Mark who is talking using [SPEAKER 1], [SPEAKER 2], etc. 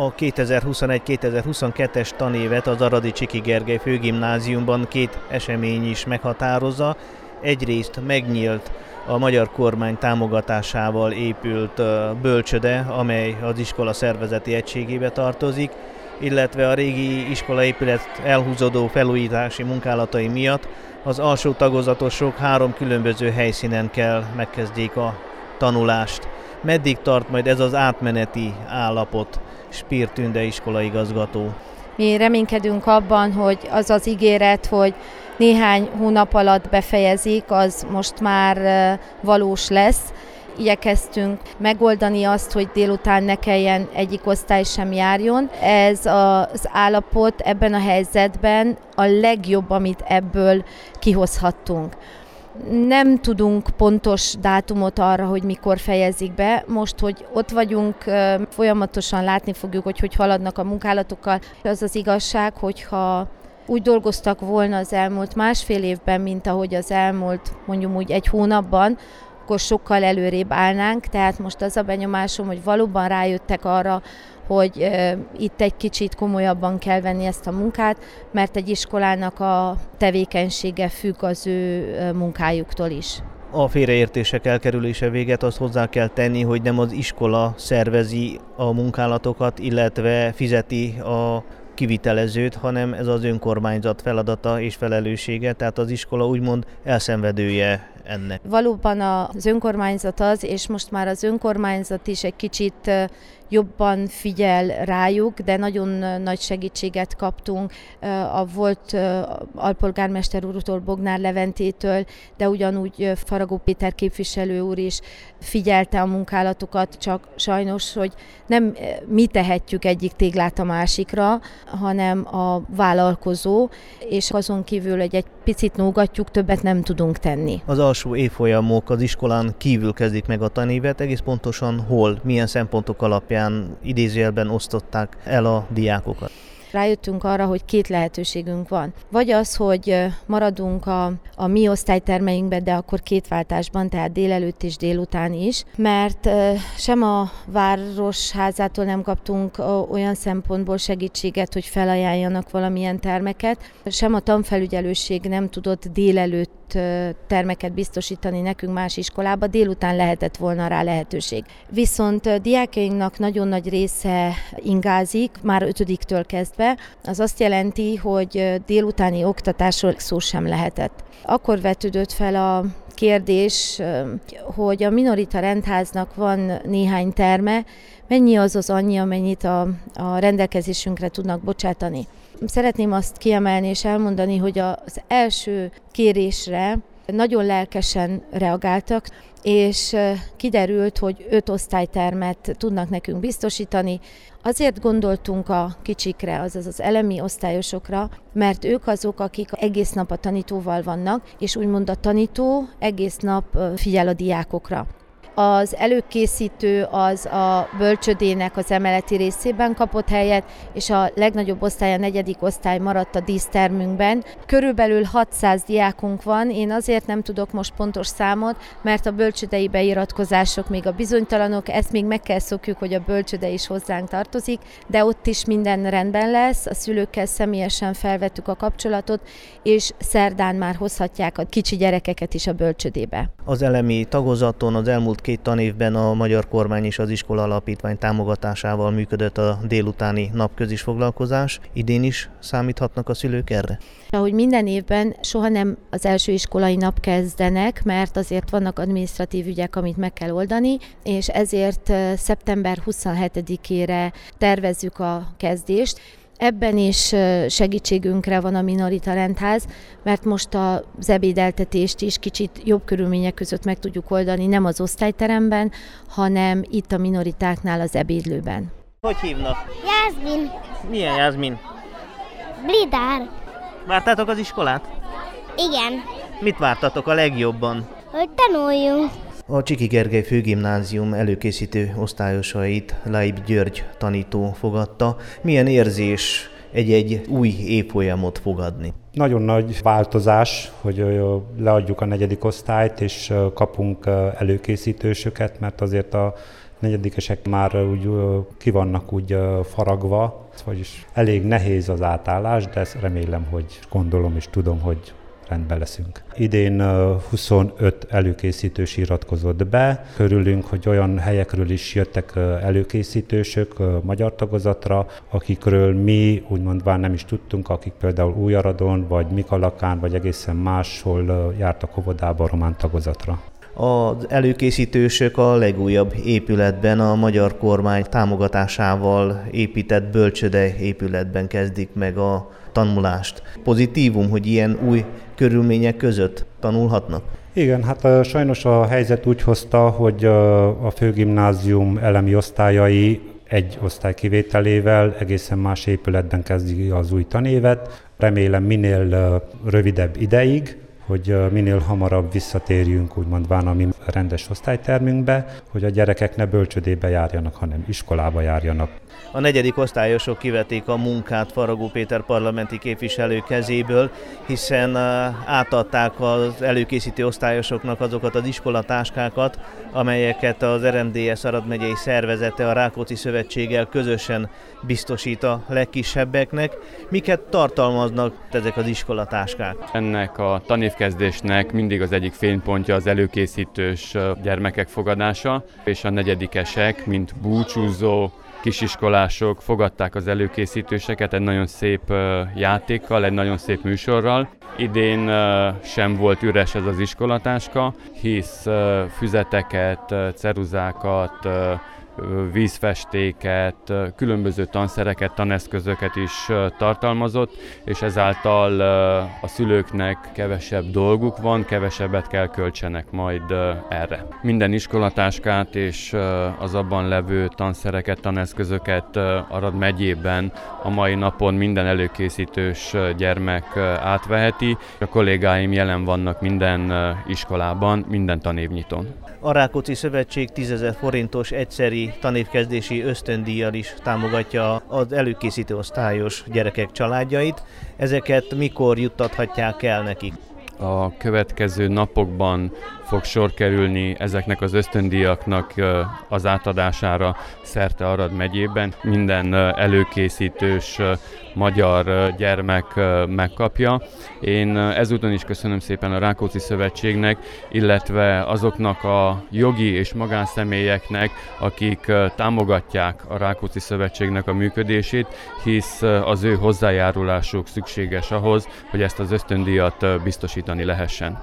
[SPEAKER 1] A 2021-2022-es tanévet az Aradi Csiki Gergely főgimnáziumban két esemény is meghatározza. Egyrészt megnyílt a magyar kormány támogatásával épült bölcsöde, amely az iskola szervezeti egységébe tartozik, illetve a régi iskolaépület elhúzódó felújítási munkálatai miatt az alsó tagozatosok három különböző helyszínen kell megkezdjék a tanulást. Meddig tart majd ez az átmeneti állapot? Spír Tünde iskolaigazgató.
[SPEAKER 2] Mi reménykedünk abban, hogy az az ígéret, hogy néhány hónap alatt befejezik, az most már valós lesz. Igyekeztünk megoldani azt, hogy délután ne kelljen egyik osztály sem járjon. Ez az állapot ebben a helyzetben a legjobb, amit ebből kihozhattunk. Nem tudunk pontos dátumot arra, hogy mikor fejezik be. Most, hogy ott vagyunk, folyamatosan látni fogjuk, hogy hogy haladnak a munkálatokkal. Az az igazság, hogyha úgy dolgoztak volna az elmúlt másfél évben, mint ahogy az elmúlt mondjuk úgy egy hónapban, akkor sokkal előrébb állnánk, tehát most az a benyomásom, hogy valóban rájöttek arra, hogy itt egy kicsit komolyabban kell venni ezt a munkát, mert egy iskolának a tevékenysége függ az ő munkájuktól is.
[SPEAKER 1] A félreértések elkerülése véget azt hozzá kell tenni, hogy nem az iskola szervezi a munkálatokat, illetve fizeti a kivitelezőt, hanem ez az önkormányzat feladata és felelőssége, tehát az iskola úgymond elszenvedője ennek.
[SPEAKER 2] Valóban az önkormányzat az, és most már az önkormányzat is egy kicsit jobban figyel rájuk, de nagyon nagy segítséget kaptunk a volt alpolgármester úrtól, Bognár Leventétől, de ugyanúgy Faragó Péter képviselő úr is figyelte a munkálatokat, csak sajnos, hogy nem mi tehetjük egyik téglát a másikra, hanem a vállalkozó, és azon kívül, hogy egy picit nógatjuk, többet nem tudunk tenni.
[SPEAKER 1] Az alsó évfolyamok az iskolán kívül kezdik meg a tanévet, egész pontosan hol, milyen szempontok alapján idézőjelben osztották el a diákokat
[SPEAKER 2] rájöttünk arra, hogy két lehetőségünk van. Vagy az, hogy maradunk a, a mi osztálytermeinkben, de akkor két váltásban, tehát délelőtt és délután is, mert sem a városházától nem kaptunk olyan szempontból segítséget, hogy felajánljanak valamilyen termeket, sem a tanfelügyelőség nem tudott délelőtt termeket biztosítani nekünk más iskolába, délután lehetett volna rá lehetőség. Viszont diákjainknak nagyon nagy része ingázik, már ötödiktől kezdve, az azt jelenti, hogy délutáni oktatásról szó sem lehetett. Akkor vetődött fel a kérdés, hogy a Minorita rendháznak van néhány terme, mennyi az az annyi, amennyit a, a rendelkezésünkre tudnak bocsátani. Szeretném azt kiemelni és elmondani, hogy az első kérésre nagyon lelkesen reagáltak, és kiderült, hogy öt osztálytermet tudnak nekünk biztosítani. Azért gondoltunk a kicsikre, azaz az elemi osztályosokra, mert ők azok, akik egész nap a tanítóval vannak, és úgymond a tanító egész nap figyel a diákokra. Az előkészítő az a bölcsödének az emeleti részében kapott helyet, és a legnagyobb osztály, a negyedik osztály maradt a dísztermünkben. Körülbelül 600 diákunk van, én azért nem tudok most pontos számot, mert a bölcsödei beiratkozások még a bizonytalanok, ezt még meg kell szokjuk, hogy a bölcsöde is hozzánk tartozik, de ott is minden rendben lesz, a szülőkkel személyesen felvettük a kapcsolatot, és szerdán már hozhatják a kicsi gyerekeket is a bölcsödébe.
[SPEAKER 1] Az elemi tagozaton az elmúlt két tanévben a magyar kormány és az iskola alapítvány támogatásával működött a délutáni napközis foglalkozás. Idén is számíthatnak a szülők erre?
[SPEAKER 2] Ahogy minden évben soha nem az első iskolai nap kezdenek, mert azért vannak administratív ügyek, amit meg kell oldani, és ezért szeptember 27-ére tervezzük a kezdést. Ebben is segítségünkre van a Minorita Rendház, mert most az ebédeltetést is kicsit jobb körülmények között meg tudjuk oldani, nem az osztályteremben, hanem itt a minoritáknál az ebédlőben.
[SPEAKER 1] Hogy hívnak?
[SPEAKER 3] Jászmin.
[SPEAKER 1] Milyen Jászmin?
[SPEAKER 3] Blidár.
[SPEAKER 1] Vártátok az iskolát?
[SPEAKER 3] Igen.
[SPEAKER 1] Mit vártatok a legjobban?
[SPEAKER 3] Hogy tanuljunk.
[SPEAKER 1] A Csiki Gergely főgimnázium előkészítő osztályosait Laib György tanító fogadta. Milyen érzés egy-egy új évfolyamot fogadni?
[SPEAKER 4] Nagyon nagy változás, hogy leadjuk a negyedik osztályt, és kapunk előkészítősöket, mert azért a negyedikesek már úgy ki vannak úgy faragva, vagyis elég nehéz az átállás, de ezt remélem, hogy gondolom és tudom, hogy rendben leszünk. Idén 25 előkészítős iratkozott be, körülünk, hogy olyan helyekről is jöttek előkészítősök magyar tagozatra, akikről mi úgymond nem is tudtunk, akik például Újaradon, vagy Mikalakán, vagy egészen máshol jártak óvodába román tagozatra.
[SPEAKER 1] Az előkészítősök a legújabb épületben a magyar kormány támogatásával épített bölcsöde épületben kezdik meg a tanulást. Pozitívum, hogy ilyen új körülmények között tanulhatnak?
[SPEAKER 4] Igen, hát sajnos a helyzet úgy hozta, hogy a főgimnázium elemi osztályai egy osztály kivételével egészen más épületben kezdi az új tanévet. Remélem minél rövidebb ideig, hogy minél hamarabb visszatérjünk úgymond a mi rendes osztálytermünkbe, hogy a gyerekek ne bölcsödébe járjanak, hanem iskolába járjanak.
[SPEAKER 1] A negyedik osztályosok kivetik a munkát Faragó Péter parlamenti képviselő kezéből, hiszen átadták az előkészítő osztályosoknak azokat az iskolatáskákat, amelyeket az RMDS Arad megyei szervezete a Rákóczi Szövetséggel közösen biztosít a legkisebbeknek. Miket tartalmaznak ezek az iskolatáskák?
[SPEAKER 5] Ennek a tanévkezdésnek mindig az egyik fénypontja az előkészítős gyermekek fogadása, és a negyedikesek, mint búcsúzó, kisiskolások fogadták az előkészítőseket egy nagyon szép játékkal, egy nagyon szép műsorral. Idén sem volt üres ez az iskolatáska, hisz füzeteket, ceruzákat, vízfestéket, különböző tanszereket, taneszközöket is tartalmazott, és ezáltal a szülőknek kevesebb dolguk van, kevesebbet kell költsenek majd erre. Minden iskolatáskát és az abban levő tanszereket, taneszközöket Arad megyében a mai napon minden előkészítős gyermek átveheti. A kollégáim jelen vannak minden iskolában, minden tanévnyiton.
[SPEAKER 1] A Rákóczi Szövetség 10 forintos egyszeri tanévkezdési ösztöndíjjal is támogatja az előkészítő osztályos gyerekek családjait. Ezeket mikor juttathatják el nekik?
[SPEAKER 5] A következő napokban fog sor kerülni ezeknek az ösztöndíjaknak az átadására szerte Arad megyében. Minden előkészítős magyar gyermek megkapja. Én ezúton is köszönöm szépen a Rákóczi Szövetségnek, illetve azoknak a jogi és magánszemélyeknek, akik támogatják a Rákóczi Szövetségnek a működését, hisz az ő hozzájárulásuk szükséges ahhoz, hogy ezt az ösztöndíjat biztosítani lehessen.